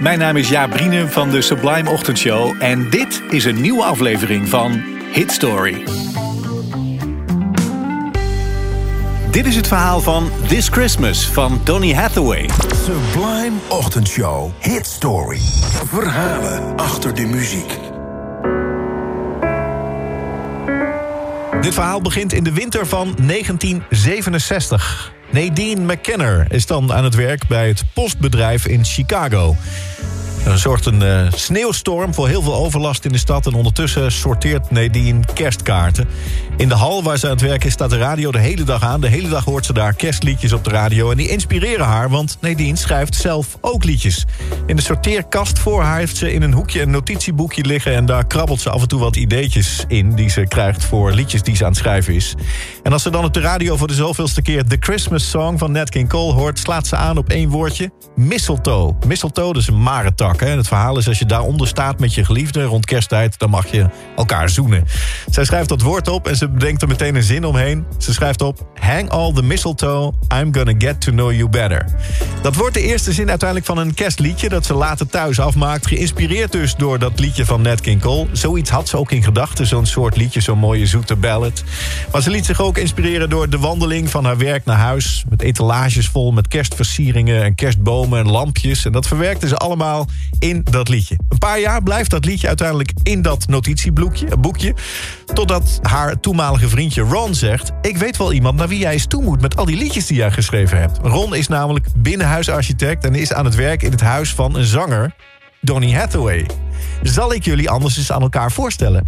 Mijn naam is Jaap Brienen van de Sublime Ochtendshow en dit is een nieuwe aflevering van Hit Story. Dit is het verhaal van This Christmas van Donny Hathaway. Sublime Ochtendshow. Hit Story. Verhalen achter de muziek. Dit verhaal begint in de winter van 1967. Nadine McKenner is dan aan het werk bij het postbedrijf in Chicago. Er zorgt een uh, sneeuwstorm voor heel veel overlast in de stad... en ondertussen sorteert Nadine kerstkaarten. In de hal waar ze aan het werk is staat de radio de hele dag aan. De hele dag hoort ze daar kerstliedjes op de radio... en die inspireren haar, want Nadine schrijft zelf ook liedjes. In de sorteerkast voor haar heeft ze in een hoekje een notitieboekje liggen... en daar krabbelt ze af en toe wat ideetjes in... die ze krijgt voor liedjes die ze aan het schrijven is. En als ze dan op de radio voor de zoveelste keer... The Christmas Song van Nat King Cole hoort... slaat ze aan op één woordje, mistletoe. Mistletoe, is een het verhaal is als je daaronder staat met je geliefde rond kersttijd... dan mag je elkaar zoenen. Zij schrijft dat woord op en ze bedenkt er meteen een zin omheen. Ze schrijft op... Hang all the mistletoe, I'm gonna get to know you better. Dat wordt de eerste zin uiteindelijk van een kerstliedje... dat ze later thuis afmaakt. Geïnspireerd dus door dat liedje van Nat King Cole. Zoiets had ze ook in gedachten, zo'n soort liedje, zo'n mooie zoete ballad. Maar ze liet zich ook inspireren door de wandeling van haar werk naar huis... met etalages vol met kerstversieringen en kerstbomen en lampjes. En dat verwerkte ze allemaal in dat liedje. Een paar jaar blijft dat liedje uiteindelijk in dat notitieboekje. Boekje, totdat haar toenmalige vriendje Ron zegt... ik weet wel iemand naar wie jij eens toe moet met al die liedjes die jij geschreven hebt. Ron is namelijk binnenhuisarchitect en is aan het werk in het huis van een zanger... Donny Hathaway. Zal ik jullie anders eens aan elkaar voorstellen?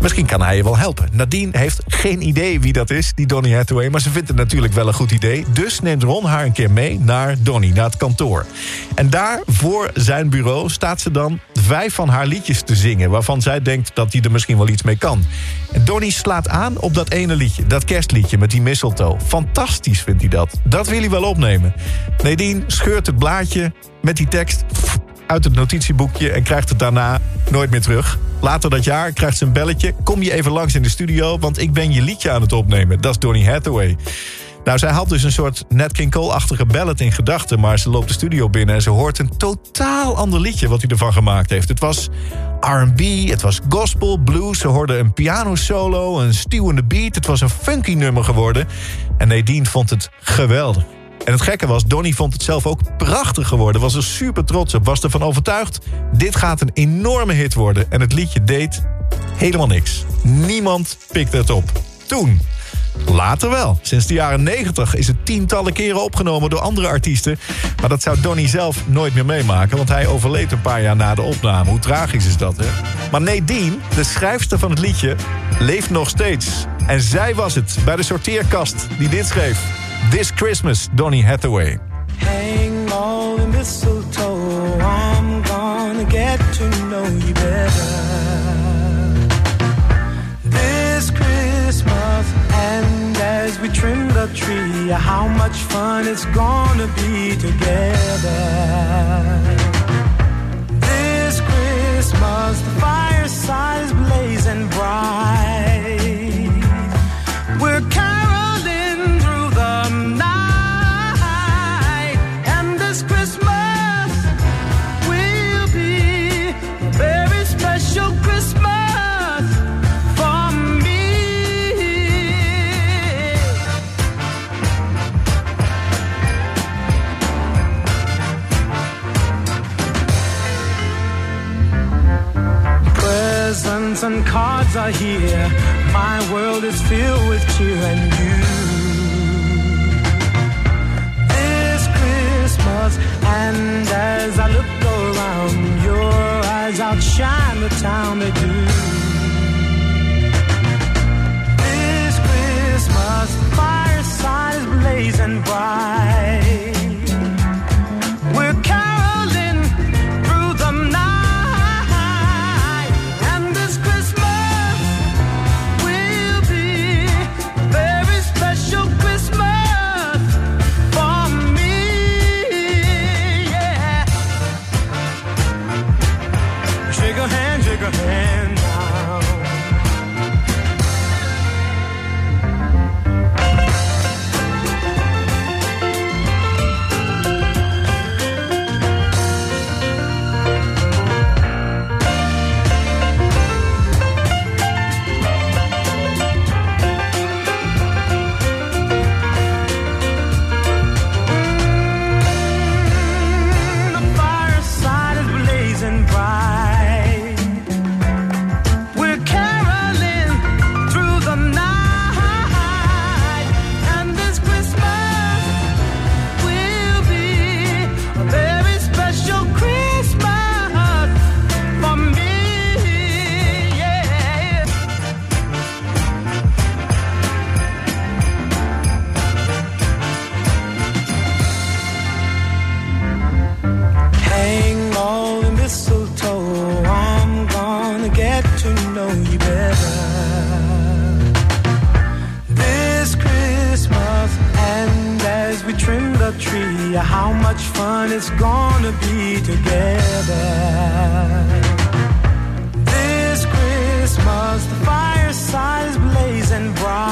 Misschien kan hij je wel helpen. Nadine heeft geen idee wie dat is, die Donny Hathaway... maar ze vindt het natuurlijk wel een goed idee. Dus neemt Ron haar een keer mee naar Donny, naar het kantoor. En daar, voor zijn bureau, staat ze dan vijf van haar liedjes te zingen... waarvan zij denkt dat hij er misschien wel iets mee kan. En Donny slaat aan op dat ene liedje, dat kerstliedje met die mistletoe. Fantastisch vindt hij dat. Dat wil hij wel opnemen. Nadine scheurt het blaadje met die tekst uit het notitieboekje en krijgt het daarna nooit meer terug. Later dat jaar krijgt ze een belletje. Kom je even langs in de studio, want ik ben je liedje aan het opnemen. Dat is Donny Hathaway. Nou, zij had dus een soort Nat King Cole-achtige ballad in gedachten... maar ze loopt de studio binnen en ze hoort een totaal ander liedje... wat hij ervan gemaakt heeft. Het was R&B, het was gospel, blues. Ze hoorde een piano-solo, een stuwende beat. Het was een funky nummer geworden. En Nadine vond het geweldig. En het gekke was, Donny vond het zelf ook prachtig geworden. Was er super trots op. Was ervan overtuigd, dit gaat een enorme hit worden. En het liedje deed helemaal niks. Niemand pikte het op. Toen. Later wel. Sinds de jaren 90 is het tientallen keren opgenomen door andere artiesten. Maar dat zou Donny zelf nooit meer meemaken... want hij overleed een paar jaar na de opname. Hoe tragisch is dat, hè? Maar Nadine, de schrijfster van het liedje, leeft nog steeds. En zij was het bij de sorteerkast die dit schreef. This Christmas, Donny Hathaway. Hang all the mistletoe, I'm gonna get to know you better. This Christmas, and as we trim the tree, how much fun it's gonna be together. This Christmas, the fireside is blazing bright. Presents and cards are here. My world is filled with cheer and you. This Christmas, and as I look around, your eyes outshine the town they do. This Christmas, fireside is blazing bright. You how much fun it's gonna be together. This Christmas, the fireside blazing bright.